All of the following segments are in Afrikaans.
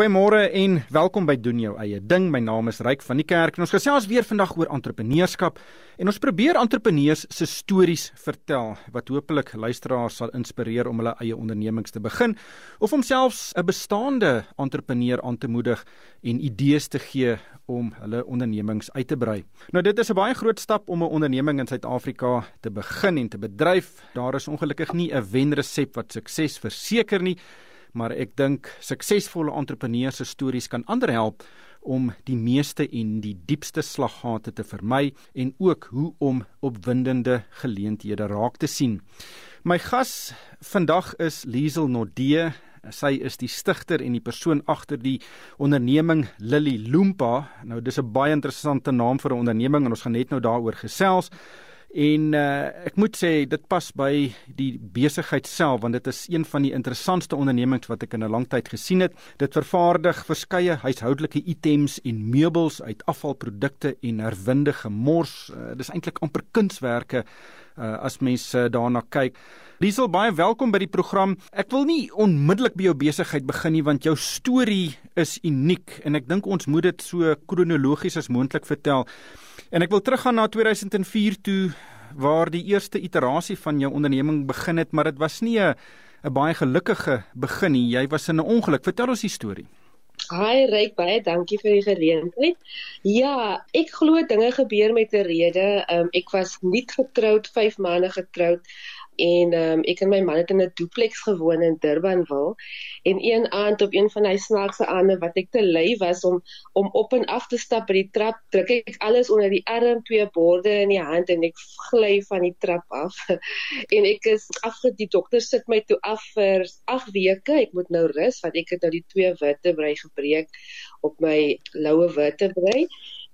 Goeiemôre en welkom by doen jou eie ding. My naam is Ryk van die Kerk en ons gesels weer vandag oor entrepreneurskap en ons probeer entrepreneurs se stories vertel wat hopelik luisteraars sal inspireer om hulle eie ondernemings te begin of om selfs 'n bestaande entrepreneur aan te moedig en idees te gee om hulle ondernemings uit te brei. Nou dit is 'n baie groot stap om 'n onderneming in Suid-Afrika te begin en te bedryf. Daar is ongelukkig nie 'n wenresep wat sukses verseker nie maar ek dink suksesvolle entrepreneurs se stories kan ander help om die meeste en die diepste slaggate te vermy en ook hoe om opwindende geleenthede raak te sien. My gas vandag is Liesel Nodee. Sy is die stigter en die persoon agter die onderneming Lily Loompa. Nou dis 'n baie interessante naam vir 'n onderneming en ons gaan net nou daaroor gesels. En uh, ek moet sê dit pas by die besigheid self want dit is een van die interessantste ondernemings wat ek in 'n lang tyd gesien het. Dit vervaardig verskeie huishoudelike items en meubels uit afvalprodukte en herwinde gemors. Uh, dis eintlik amper kunswerke uh, as mense daarna kyk. Liesel, baie welkom by die program. Ek wil nie onmiddellik by jou besigheid begin nie want jou storie is uniek en ek dink ons moet dit so kronologies as moontlik vertel. En ek wil teruggaan na 2004 toe waar die eerste iterasie van jou onderneming begin het, maar dit was nie 'n 'n baie gelukkige begin nie. Jy was in 'n ongeluk. Vertel ons die storie. Hi Ryk, baie dankie vir die geleentheid. Ja, ek glo dinge gebeur met 'n rede. Um, ek was nie getroud, 5 maande getroud en um, ek en my man het in 'n duplex gewoon in Durbanville en een aand op een van hy snaakse aande wat ek te lui was om om op en af te stap by die trap druk ek alles onder die arm twee borde in die hand en ek gly van die trap af. En ek is afge die dokter sit my toe af vir 8 weke. Ek moet nou rus want ek het nou die twee vertebrae gebreek op my loue vertebrae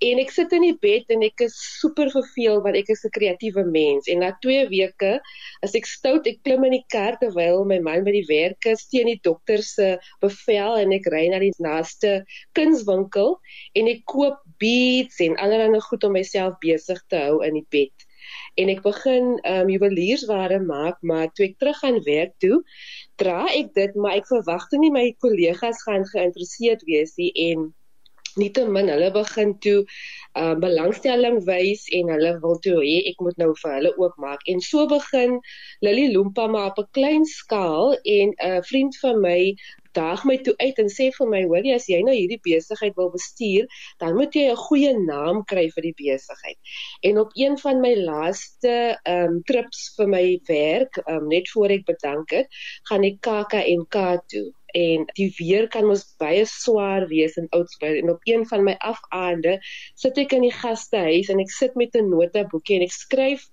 En ek sit in die bed en ek is super verveel want ek is 'n kreatiewe mens en na 2 weke as ek stout ek klim in die kar terwyl my man by die werk is teen die dokter se bevel en ek ry na die naaste kunswinkel en ek koop beads en allerlei goed om myself besig te hou in die bed. En ek begin um juweliersware maak, maar toe ek terug gaan werk toe, dra ek dit, maar ek verwagte nie my kollegas gaan geïnteresseerd wees nie en nietemin hulle begin toe uh, belangstelling wys en hulle wil toe hê ek moet nou vir hulle ook maak en so begin Lily Loompa maar op 'n klein skaal en 'n uh, vriend van my daag my toe uit en sê vir my hoor jy as jy nou hierdie besigheid wil bestuur dan moet jy 'n goeie naam kry vir die besigheid. En op een van my laaste um, trips vir my werk um, net voor ek bedank het gaan ek KAKNK toe en die weer kan mos baie swaar wees in Oudtshoorn en op een van my afaande sit ek in die gastehuis en ek sit met 'n notaboekie en ek skryf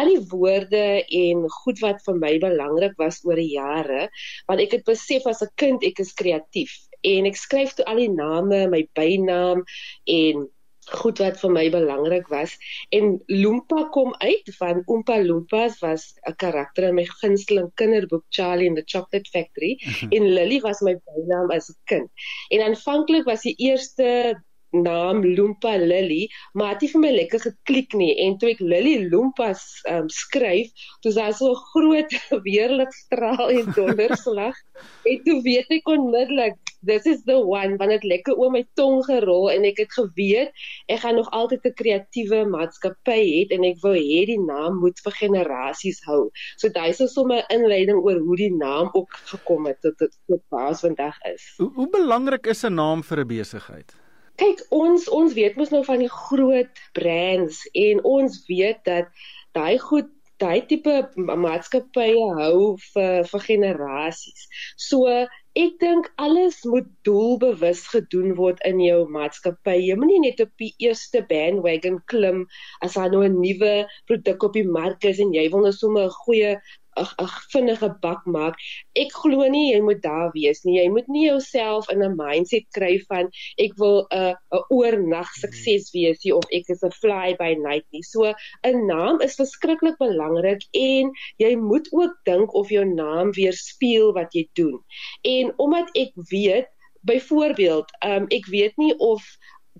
al die woorde en goed wat vir my belangrik was oor die jare want ek het besef as 'n kind ek is kreatief en ek skryf toe al die name my bynaam en goed wat vir my belangrik was. En Loompa kom uit van Oompa Loompas was 'n karakter in my gunsteling kinderboek Charlie and the Chocolate Factory. En Lily was my bynaam as 'n kind. En aanvanklik was die eerste naam Loompa Lily, maar dit het vir my lekker geklik nie. En toe ek Lily Loompas um, skryf, toe daar so 'n groot weerligstraal en donderslag. En toe weet ek onmiddellik this is the one want dit lekker oor my tong gerol en ek het geweet ek gaan nog altyd 'n kreatiewe maatskappy hê en ek wou hê die naam moet vir generasies hou. So daai is sommer 'n inleiding oor hoe die naam ook gekom het tot dit tot waar vandag is. Hoe, hoe belangrik is 'n naam vir 'n besigheid? Kyk, ons ons weet mos nou van die groot brands en ons weet dat daai goed daai tipe maatskappye hou vir vir generasies. So ek dink alles moet doelbewus gedoen word in jou maatskappy. Jy moenie net op die eerste bandwagon klim as daar nou 'n nuwe produk op die mark is en jy wil nou sommer 'n goeie 'n vinnige bak maak. Ek glo nie jy moet daar wees nie. Jy moet nie jouself in 'n mindset kry van ek wil 'n 'n oornag sukses wees nie of ek is 'n fly by night nie. So 'n naam is verskriklik belangrik en jy moet ook dink of jou naam weerspieël wat jy doen. En omdat ek weet, byvoorbeeld, um, ek weet nie of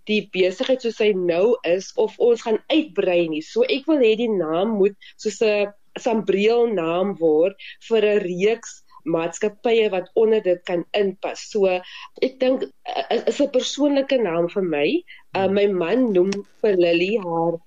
die besigheid soos hy nou is of ons gaan uitbrei nie. So ek wil hê die naam moet soos 'n sambreel naam word vir 'n reeks maatskappye wat onder dit kan inpas. So ek dink is, is 'n persoonlike naam vir my. Uh, my man noem vir Lily haar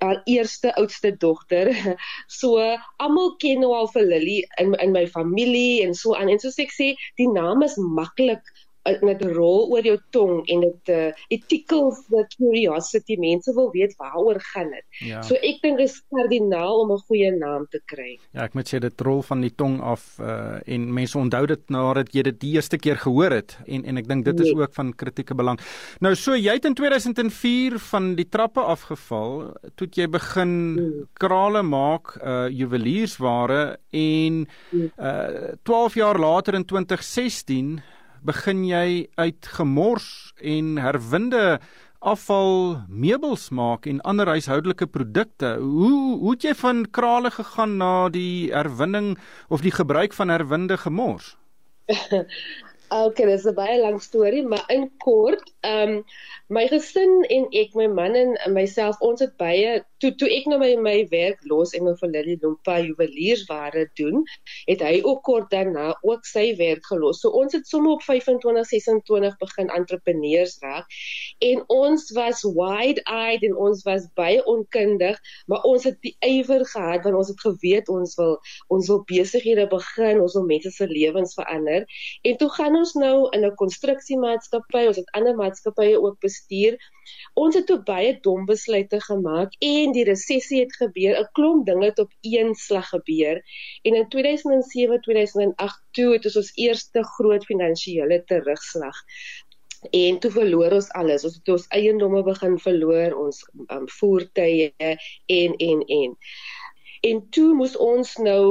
haar eerste oudste dogter. So almal ken nou al vir Lily in in my familie en so aan. En soos ek sê, die naam is maklik met 'n rol oor jou tong en dit uh, it tickles the curiosity mense wil weet waaroor gaan dit ja. so ek dink is kardinaal om 'n goeie naam te kry ja ek moet sê dit rol van die tong af uh, en mense onthou dit nadat jy dit die eerste keer gehoor het en en ek dink dit is nee. ook van kritieke belang nou so jy het in 2004 van die trappe afgeval toe jy begin nee. krale maak uh, juweliersware en uh, 12 jaar later in 2016 begin jy uit gemors en herwinde afval meubels maak en ander huishoudelike produkte. Hoe hoe het jy van krale gegaan na die herwinning of die gebruik van herwinde gemors? Okay, dis 'n baie lang storie, maar in kort, ehm um, my gesin en ek, my man en myself, ons het baie toe toe ek nou my my werk los en nou vir Lily Lumpa juweliersware doen, het hy ook kort daarna ook sy werk gelos. So ons het sommer op 25, 26 begin entrepreneurs raak en ons was wide-eyed en ons was baie onkundig, maar ons het die ywer gehad want ons het geweet ons wil ons wil besighede begin, ons wil mense se lewens verander. En toe gaan ons nou in 'n konstruksiemaatskappy, ons het ander maatskappye ook bestuur. Ons het ook baie dom besluite gemaak en die resessie het gebeur. 'n Klomp dinge het op een slag gebeur. En in 2007, 2008 toe het ons eerste groot finansiële terugslag. En toe verloor ons alles. Ons het ons eiendomme begin verloor, ons um, voertuie en en en. En toe moes ons nou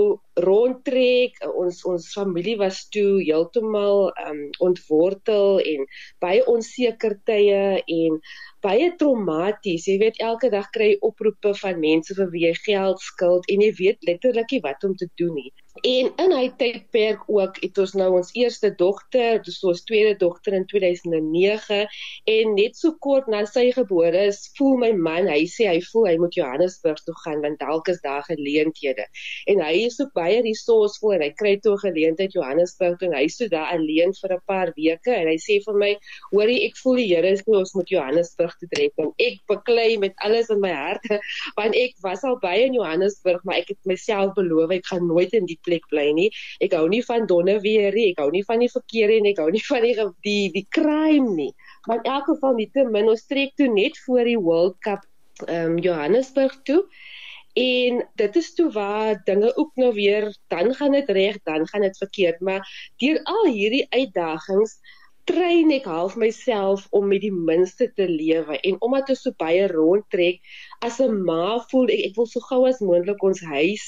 rondtrek. Ons ons familie was toe heeltemal um ontwortel en baie onseker tye en baie traumaties. Jy weet elke dag kry jy oproepe van mense vir wie jy geld skuld en jy weet letterlik nie wat om te doen nie. En in hy tydperk ook het ons nou ons eerste dogter, dis ons tweede dogter in 2009 en net so kort na sy gebore is, voel my man, hy sê hy voel hy moet Johannesburg toe gaan want dalk is daar geleenthede. En hy is so baie resourceful en hy kry toe 'n geleentheid Johannesburg toe en hy is so daar alleen vir 'n paar weke en hy sê vir my, hoorie ek voel die Here sê ons moet Johannesburg te trek en ek beklei met alles in my hart want ek was al by in Johannesburg maar ek het myself beloof ek gaan nooit in die plek bly nie. Ek hou nie van donderweer nie ek hou nie van die verkeer nie ek hou nie van die die die crime nie. Maar in elk geval nie te min ons trek toe net voor die World Cup um, Johannesburg toe. En dit is toe waar dinge ook nou weer dan gaan dit reg dan gaan dit verkeerd. Maar deur al hierdie uitdagings train ek half myself om met die minste te lewe. En omdat ek so baie rondtrek as 'n ma voel ek ek wil so gou as moontlik ons huis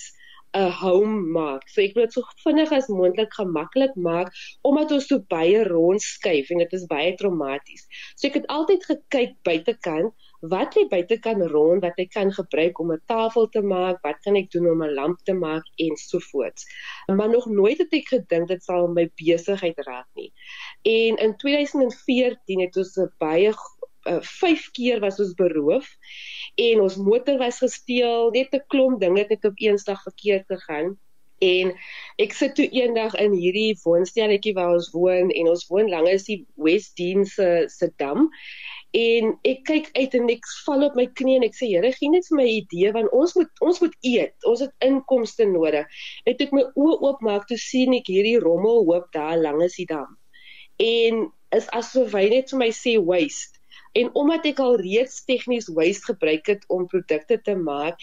'n home maak. So ek wil dit so vinnig as moontlik gemaklik maak omdat ons so baie rondskuif en dit is baie traumaties. So ek het altyd gekyk buitekant wat lê buitekant rond wat ek kan gebruik om 'n tafel te maak, wat kan ek doen om 'n lamp te maak en so voort. Maar nog nooit het ek gedink dit sal my besigheid raak nie. En in 2014 het ons baie uh, vyf keer was ons beroof en ons motor was gesteel, net 'n klomp dinge het op eensdag verkeerd gegaan. En ek sit toe eendag in hierdie woonstelletjie waar ons woon en ons woon langs die Westdene se se dam en ek kyk uit en ek val op my knie en ek sê Here gee net vir my 'n idee want ons moet ons moet eet ons het inkomste nodig het ek my oë oopmaak toe sien ek hierdie rommel hoop daar langs die dam en is asof hy net vir my sê waste En omdat ek al reeds tegnies waste gebruik het om produkte te maak,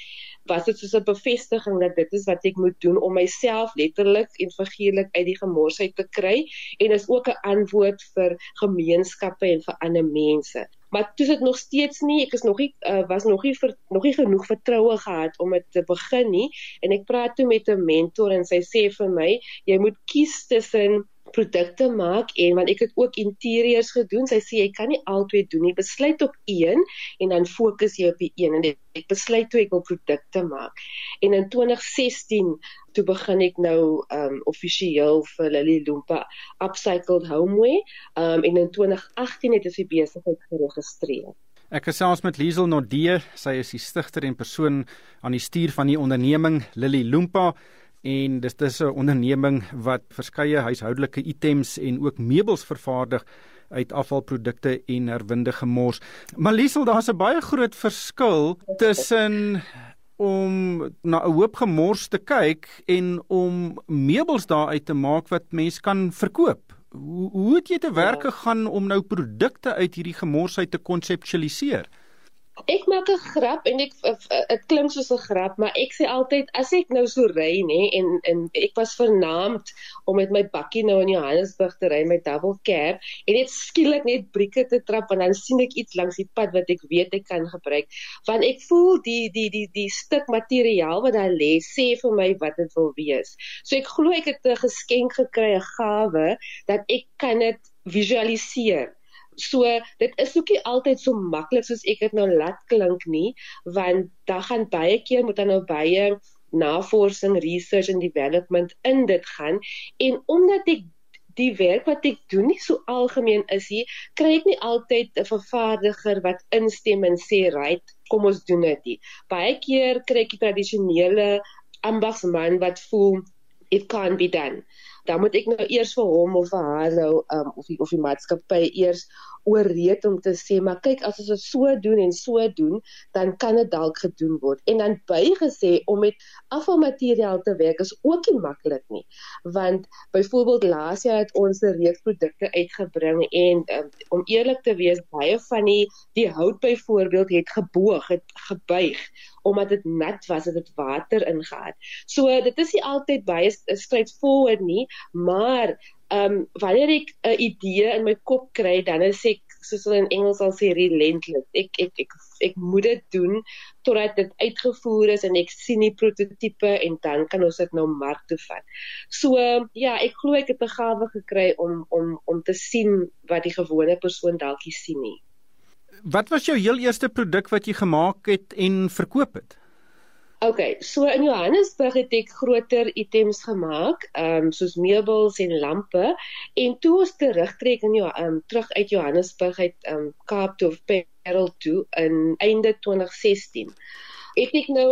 was dit soos 'n bevestiging dat dit is wat ek moet doen om myself letterlik en figuurlik uit die gemors uit te kry en is ook 'n antwoord vir gemeenskappe en vir ander mense. Maar dit is nog steeds nie, ek is nog nie uh, was nog nie vir, nog nie genoeg vertroue gehad om dit te begin nie en ek praat toe met 'n mentor en sy sê vir my, jy moet kies tussen produkte maak en want ek het ook interieurs gedoen. Sy sê jy kan nie albei doen nie. Besluit op een en dan fokus jy op die een en ek besluit toe ek wil produkte maak. En in 2016 toe begin ek nou um offisieel vir Lily Lumpa Upcycled Homeware. Um en in 2018 het ek besigheid geregistreer. Ek gesels met Liesel Nordee, sy is die stigter en persoon aan die stuur van die onderneming Lily Lumpa. En dis dis 'n onderneming wat verskeie huishoudelike items en ook meubels vervaardig uit afvalprodukte en herwinde gemors. Maar Liesel, daar's 'n baie groot verskil tussen om na 'n hoop gemors te kyk en om meubels daaruit te maak wat mens kan verkoop. Hoe hoe het jy te werk ja. gegaan om nou produkte uit hierdie gemors uit te konseptualiseer? Ek maak 'n grap en ek dit klink soos 'n grap, maar ek sê altyd as ek nou so ry nê en en ek was vernaamd om met my bakkie nou in Johannesburg te ry met double cab en net skielik net brieke te trap en dan sien ek iets langs die pad wat ek weet ek kan gebruik. Want ek voel die die die die stuk materiaal wat daar lê sê vir my wat dit wil wees. So ek glo ek het 'n geskenk gekry, 'n gawe dat ek kan dit visualiseer. So dit is ook nie altyd so maklik soos ek dit nou laat klink nie, want daar gaan baie keer moet dan nou baie navorsing, research and development in dit gaan en omdat ek die werk wat ek doen nie so algemeen is nie, kry ek nie altyd 'n vervaardiger wat instem en sê, "Right, kom ons doen dit." Nie. Baie keer kry ek die tradisionele ambagsman wat voel it can't be done dan moet ek nou eers vir hom of vir haar nou um, of die of die maatskappy eers ooreed om te sê maar kyk as ons dit so doen en so doen dan kan dit dalk gedoen word. En dan bygesê om met afvalmateriaal te werk is ook nie maklik nie want byvoorbeeld laas jaar het ons 'n reeks produkte uitgebring en um, om eerlik te wees baie van die die hout byvoorbeeld het geboog het gebuig omdat dit nat was het dit water ingehaal. So dit is nie altyd baie straightforward nie maar ehm um, wanneer ek 'n idee in my kop kry, dan is ek soos hulle in Engels sal sê relentless. Ek ek ek ek moet dit doen totdat dit uitgevoer is en ek sien die prototipe en dan kan ons dit nou mark toe vat. So ja, ek glo ek het 'n gawe gekry om om om te sien wat die gewone persoon dalk nie sien nie. Wat was jou heel eerste produk wat jy gemaak het en verkoop het? Okay, so in Johannesburg het ek groter items gemaak, ehm um, soos meubels en lampe. En toe ons terugtrek in jou ehm um, terug uit Johannesburg uit ehm um, Kaap toe of Parel toe in einde 2016 het ek nou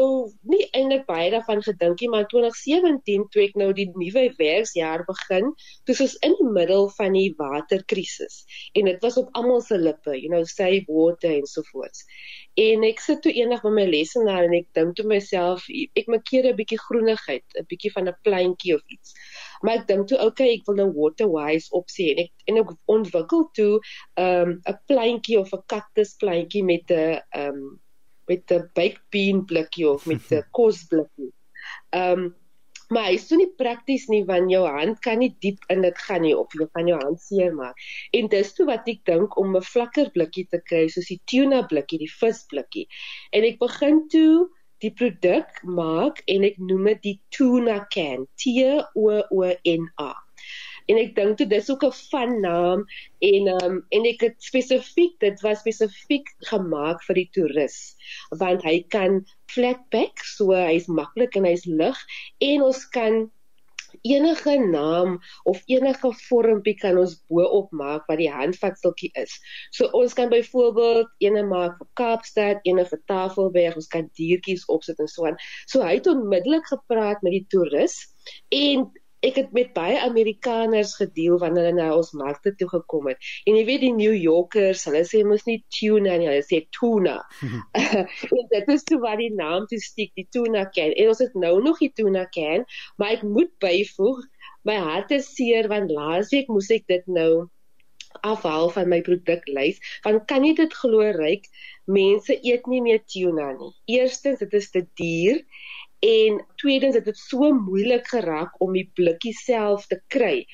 nie eintlik baie daarvan gedink nie, maar 2017 toe ek nou die nuwe werksjaar begin, toe was in die middel van die waterkrisis en dit was op almal se lippe, you know, save water en so voort. En ek sit toe eendag by my lesenaar en ek dink toe myself, ek maak keer 'n bietjie groenigheid, 'n bietjie van 'n pleintjie of iets. Maar ek dink toe, okay, ek wil nou water wise opsie en ek en ek ontwikkel toe 'n um, 'n pleintjie of 'n kaktus pleintjie met 'n um met 'n baked bean blikkie of met 'n kosblikkie. Ehm um, maar hy's so nie prakties nie want jou hand kan nie diep in dit gaan nie of jy kan jou hand seermaak. En dis toe wat ek dink om 'n vlakker blikkie te kry soos die tuna blikkie, die visblikkie. En ek begin toe die produk maak en ek noem dit die tuna can. T O O N A en ek dink dit is ook 'n van naam en um, en ek het spesifiek dit was spesifiek gemaak vir die toerus want hy kan flatback so hy's maklik en hy's lig en ons kan enige naam of enige vormpie kan ons bo-op maak wat die handvatseltjie is. So ons kan byvoorbeeld ene maak vir Kaapstad, ene vir Tafelberg, ons kan diertjies opsit en so aan. So hy het onmiddellik gepraat met die toerus en ek het met baie Amerikaners gedeel wanneer hulle na ons markte toe gekom het. En jy weet die New Yorkers, hulle sê mos nie tuna nie, hulle sê tuna. en dit is toe wat die naam toe stiek, die tuna can. En ons het nou nog die tuna can, maar ek moet byvoeg, my hart is seer want laasweek moes ek dit nou afhaal van my produklys want kan jy dit glo ryk mense eet nie meer tuna nie eerstens dit is te duur en tweedens het dit so moeilik geraak om die blikkie self te kry.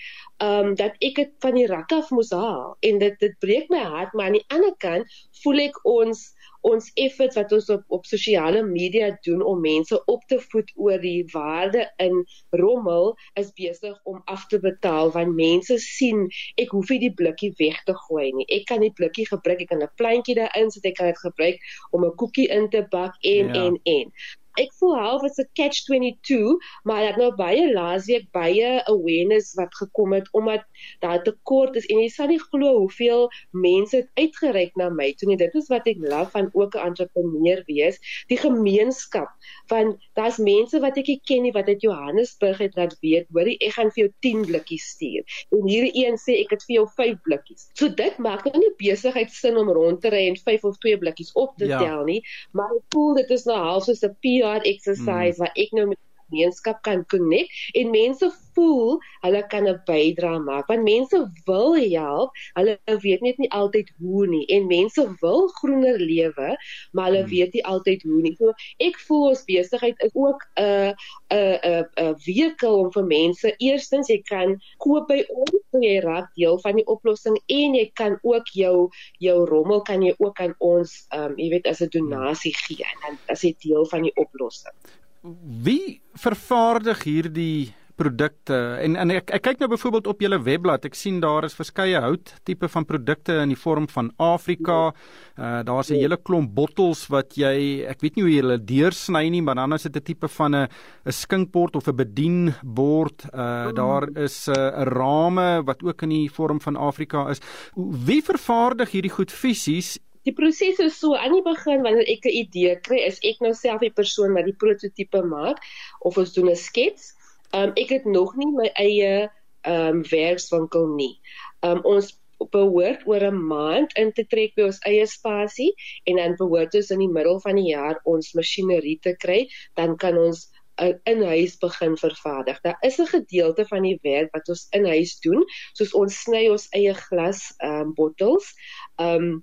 Um dat ek dit van die rak af moes haal en dit dit breek my hart maar aan die ander kant voel ek ons ons efforts wat ons op op sosiale media doen om mense op te voed oor die waarde in rommel is besig om af te betaal want mense sien ek hoef nie die blikkie weg te gooi nie. Ek kan die blikkie gebruik, ek kan 'n pleintjie daarin sit, ek kan dit gebruik om 'n koekie in te bak en ja. en en. Ek voel half as 'n catch 22, maar ek nou baie laasweek baie awareness wat gekom het omdat daar tekort is en jy sal nie glo hoeveel mense het uitgereik na my toe nie. Dit is wat ek love van ook 'n entrepreneur wees, die gemeenskap. Want daar's mense wat ek nie ken nie wat uit Johannesburg het laat weet, hoorie, ek gaan vir jou 10 blikkies stuur. En hierdie een sê ek het vir jou 5 blikkies. So dit maak nou nie besigheid sin om rond te ry en 5 of 2 blikkies op te ja. tel nie, maar ek voel dit is nou half soos 'n PR exercise mm. waar ek nou met gemeenskap kan connect en mense voel hulle kan 'n bydrae maak want mense wil help hulle weet net nie altyd hoe nie en mense wil groener lewe maar hulle hmm. weet nie altyd hoe nie so ek voel ons besigheid is ook 'n 'n 'n 'n vehikel om vir mense eerstens jy kan koop by ons so jy raak deel van die oplossing en jy kan ook jou jou rommel kan jy ook aan ons um jy weet as 'n donasie gee en dan as jy deel van die oplossing Wie vervaardig hierdie produkte? En en ek, ek kyk nou byvoorbeeld op julle webblad. Ek sien daar is verskeie hout tipe van produkte in die vorm van Afrika. Uh, daar's 'n hele klomp bottels wat jy ek weet nie hoe jy hulle deursny nie maar dan is dit 'n tipe van 'n 'n skinkbord of 'n bedienbord. Uh, daar is 'n uh, rame wat ook in die vorm van Afrika is. Wie vervaardig hierdie goed fisies Die proses is so aan die begin wanneer ek 'n idee kry, is ek nou self die persoon wat die prototipe maak of ons doen 'n skets. Um ek het nog nie my eie um werkswinkel nie. Um ons behoort oor 'n maand in te trek by ons eie spasie en dan behoort ons in die middel van die jaar ons masjinerie te kry, dan kan ons uh, in huis begin vervaardig. Daar is 'n gedeelte van die werk wat ons in huis doen, soos ons sny ons eie glas um bottels. Um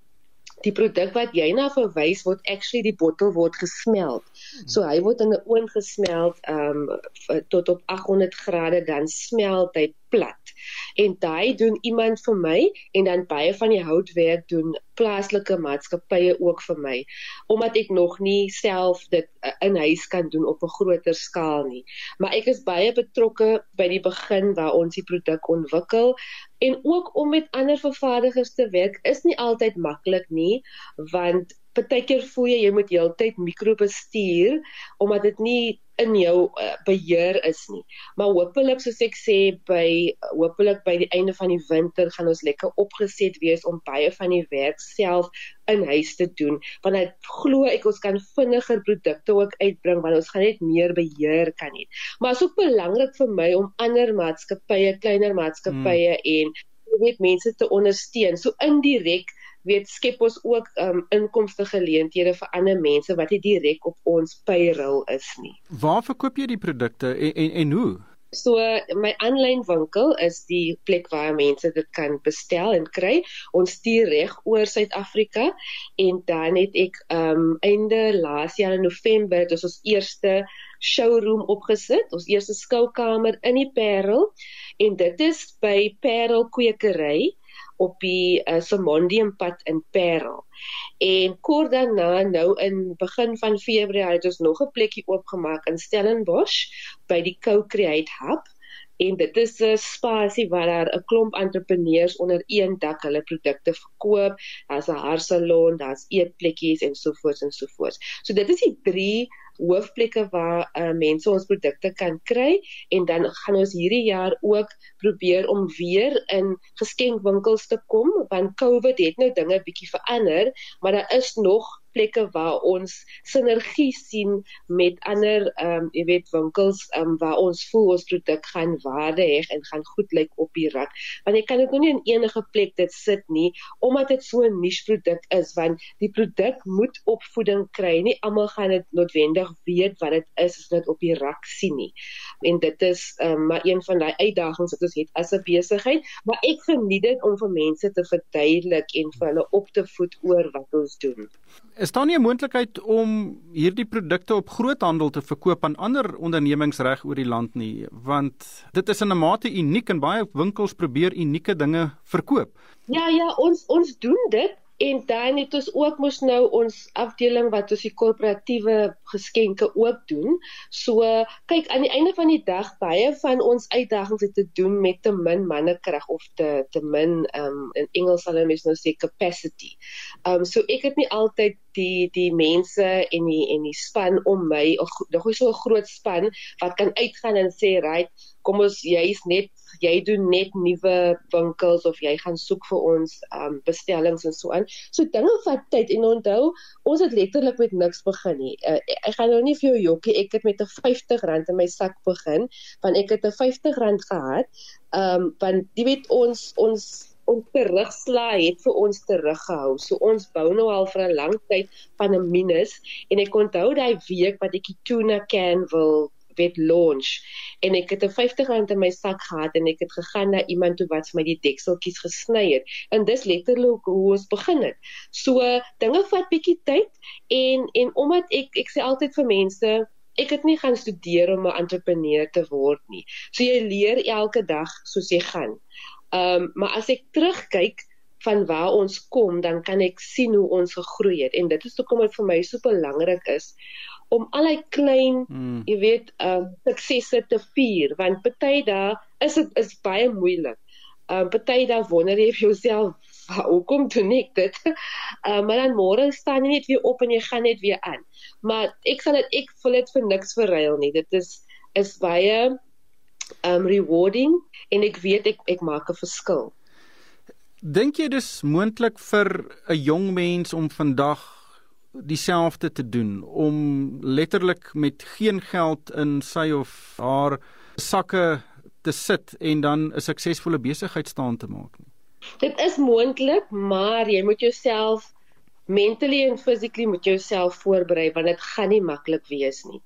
die produk wat jy na verwys word actually die bottel word gesmelt. So hy word in 'n oond gesmelt um tot op 800 grade dan smelt hy plat. En daai doen iemand vir my en dan baie van die houtwerk doen plaaslike maatskappye ook vir my omdat ek nog nie self dit uh, in huis kan doen op 'n groter skaal nie. Maar ek is baie betrokke by die begin waar ons die produk ontwikkel en ook om met ander vervaardigers te werk is nie altyd maklik nie want partykeer voel jy jy moet heeltyd mikrobestuur omdat dit nie in jou uh, beheer is nie. Maar hopelik soos ek sê by hopelik by die einde van die winter gaan ons lekker opgeset wees om baie van die werk self in huis te doen want ek glo ek ons kan vinniger produkte ook uitbring want ons gaan net meer beheer kan hê. Maar is ook belangrik vir my om ander maatskappye, kleiner maatskappye hmm. en weet mense te ondersteun. So indirek weet skep ons ook um, inkomste geleenthede vir ander mense wat nie direk op ons payroll is nie. Waar verkoop jy die produkte en en, en hoe? So my aanlyn winkel is die plek waar mense dit kan bestel en kry. Ons stuur reg oor Suid-Afrika en dan het ek um einde laas jaar in November dis ons eerste showroom opgesit, ons eerste skoukamer in die Parel en dit is by Parel Kwekery op die uh, Simondium pad in Parel. En kort daarna nou in begin van Februarie het ons nog 'n plekkie oopgemaak in Stellenbosch by die Co-Create Hub en dit is 'n spasie waar daar 'n klomp entrepreneurs onder een dak hulle produkte verkoop. Daar's 'n haarsalon, daar's eetplekkies en so voort en so voort. So dit is die drie hoofplekke waar uh, mense ons produkte kan kry en dan gaan ons hierdie jaar ook probeer om weer in geskenkwinkels te kom want COVID het nou dinge bietjie verander maar daar is nog plekke waar ons sinergie sien met ander ehm um, jy weet winkels ehm um, waar ons voel ons produk gaan waarde hê en gaan goed lyk op die rak. Want jy kan dit nou nie in enige plek dit sit nie omdat dit so 'n niche produk is want die produk moet opvoeding kry. Nie almal gaan dit noodwendig weet wat dit is as dit op die rak sien nie. En dit is ehm um, maar een van daai uitdagings wat ons het as 'n besigheid, maar ek geniet dit om vir mense te verduidelik en vir hulle op te voed oor wat ons doen. Is daar nie 'n moontlikheid om hierdie produkte op groothandel te verkoop aan ander ondernemings reg oor die land nie, want dit is in 'n mate uniek en baie winkels probeer unieke dinge verkoop. Ja ja, ons ons doen dit En dan het ons ook mos nou ons afdeling wat ons die korporatiewe geskenke ook doen. So kyk aan die einde van die dag baie van ons uitdagings het te doen met te min mannekrag of te te min um in Engels sal hulle nou sê capacity. Um so ek het nie altyd die die mense en die en die span om my nog so 'n groot span wat kan uitgaan en sê right kom ons jy's net jy doen net nuwe winkels of jy gaan soek vir ons um bestellings en so aan. So dinge vat tyd en onthou, ons het letterlik met niks begin nie. Uh, ek gaan nou nie vir jou jokkie, ek het met 'n R50 in my sak begin, want ek het 'n R50 gehad. Um want jy weet ons ons ons terugslag het vir ons teruggehou. So ons bou nou al vir 'n lang tyd van 'n minus en ek onthou daai week wat ek die tuna can wil wet launch en ek het 'n R50 in my sak gehad en ek het gegaan na iemand toe wat vir my die dekseltjies gesny het en dis letterlik hoe ons begin het. So dinge vat bietjie tyd en en omdat ek ek sê altyd vir mense ek het nie gaan studeer om 'n entrepreneur te word nie. So jy leer elke dag soos jy gaan. Ehm um, maar as ek terugkyk van waar ons kom, dan kan ek sien hoe ons gegroei het en dit is hoekom dit vir my so belangrik is om al die klein, mm. jy weet, ehm uh, suksesse te vier want party dae is dit is baie moeilik. Ehm uh, party dae wonder jy vir jouself hoekom doen ek dit? Uh, maar dan môre staan jy net weer op en jy gaan net weer aan. Maar ek sal dit ek voel dit vir niks verruil nie. Dit is is baie um rewarding en ek weet ek ek maak 'n verskil. Dink jy dis moontlik vir 'n jong mens om vandag dieselfde te doen om letterlik met geen geld in sy of haar sakke te sit en dan 'n suksesvolle besigheid staan te maak nie. Dit is moontlik, maar jy moet jouself mentally en physically moet jouself voorberei want dit gaan nie maklik wees nie.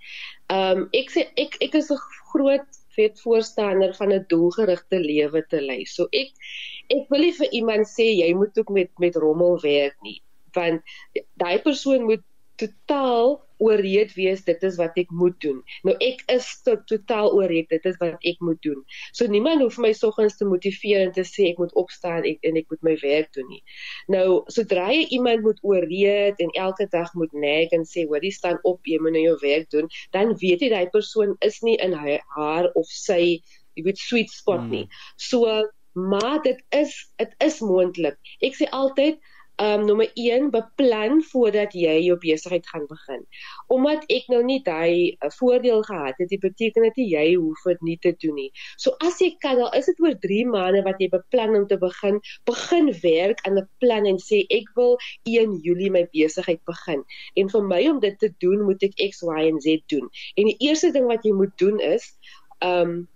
Um ek sê ek ek is 'n groot vet voorstander van 'n doelgerigte lewe te lei. So ek ek wil nie vir iemand sê jy moet ook met met rommel werk nie want daai persoon moet totaal ooreed wees dit is wat ek moet doen. Nou ek is to totaal ooreed dit is wat ek moet doen. So niemand hoef my soggens te motiveer en te sê ek moet opstaan en, en ek moet my werk doen nie. Nou sodra jy iemand moet ooreed en elke dag moet nag en sê hoor jy staan op jy moet nou jou werk doen, dan weet jy daai persoon is nie in hy, haar of sy jy weet sweet spot nie. Hmm. So maar dit is dit is moontlik. Ek sê altyd um nommer 1 beplan voordat jy jou besigheid gaan begin. Omdat ek nou nie daai uh, voordeel gehad het, dit beteken dit jy hoef dit nie te doen nie. So as jy kan, al is dit oor 3 maande wat jy beplan om te begin, begin werk aan 'n plan en sê ek wil 1 Julie my besigheid begin. En vir my om dit te doen, moet ek X, Y en Z doen. En die eerste ding wat jy moet doen is um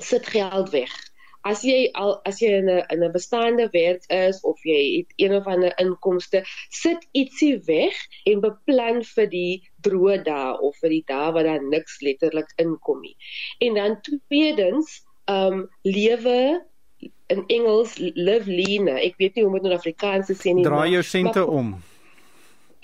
sit geld weg as jy al as jy in 'n in 'n bestaande werk is of jy het een of ander inkomste, sit ietsie weg en beplan vir die droë dae of vir die dae wat daar niks letterlik inkom nie. En dan tweedens, um lewe in Engels live lean. Ek weet nie hoe om dit in Afrikaans te sê nie. Draai jou sente om.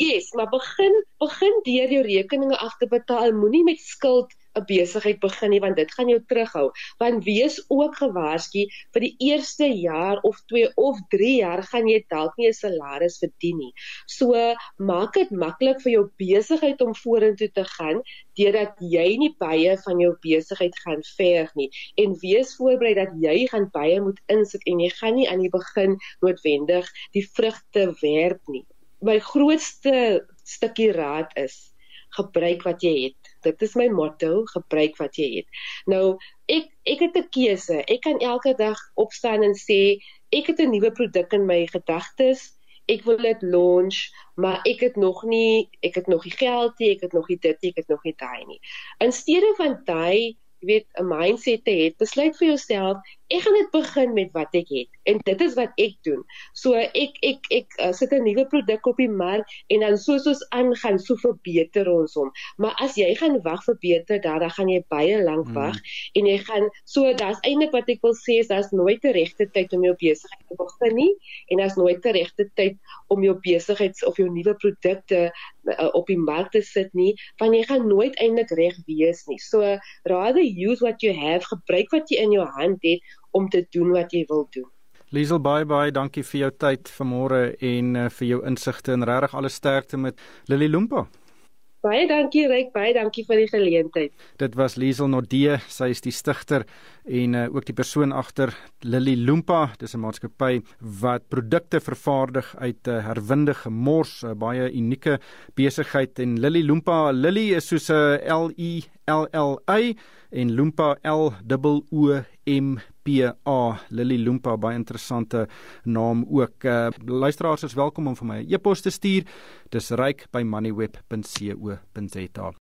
Yes, maar begin begin deur jou rekeninge af te betaal. Moenie met skuld 'n besigheid begin nie want dit gaan jou terughou. Want wees ook gewaarsku vir die eerste jaar of 2 of 3 jaar gaan jy dalk nie 'n salaris verdien nie. So maak dit maklik vir jou besigheid om vorentoe te gaan deurdat jy nie baie van jou besigheid gaan verg nie en wees voorberei dat jy gaan baie moet insit en jy gaan nie aan die begin noodwendig die vrugte werp nie. My grootste stukkie raad is gebruik wat jy het dit is my motto, gebruik wat jy het. Nou, ek ek het 'n keuse. Ek kan elke dag opstaan en sê ek het 'n nuwe produk in my gedagtes. Ek wil dit launch, maar ek het nog nie ek het nog nie geld nie, ek het nog nie dit nie, ek het nog nie daai nie. In steede van daai jy weet 'n mindset te hê, besluit vir jouself, ek gaan net begin met wat ek het en dit is wat ek doen. So ek ek ek uh, sit 'n nuwe produk op die mark en dan soos ons aangaan, so verbeter ons hom. Maar as jy gaan wag vir beter, daar dan gaan jy baie lank hmm. wag hmm. en jy gaan so daar's eintlik wat ek wil sê is daar's nooit 'n regte tyd om jou besigheid te begin nie en daar's nooit 'n regte tyd om jou besigheids of jou nuwe produkte uh, op die mark te sit nie, want jy gaan nooit eintlik reg wees nie. So rather use what you have, gebruik wat jy in jou hand het om te doen wat jy wil doen. Liesel baie baie dankie vir jou tyd vanmôre en uh, vir jou insigte en regtig alle sterkte met Lily Lumpa. Baie dankie Ryk, baie dankie vir die geleentheid. Dit was Liesel Nordee, sy is die stigter en uh, ook die persoon agter Lily Lumpa. Dis 'n maatskappy wat produkte vervaardig uit uh, herwinde gemors, 'n uh, baie unieke besigheid en Lily Lumpa, Lily is soos 'n L E L L A en Lumpa L O O M P A. Lily Lumpa, baie interessante naam ook. Uh, luisteraars is welkom om vir my 'n e e-pos te stuur. Dis ryk by moneyweb.co.za.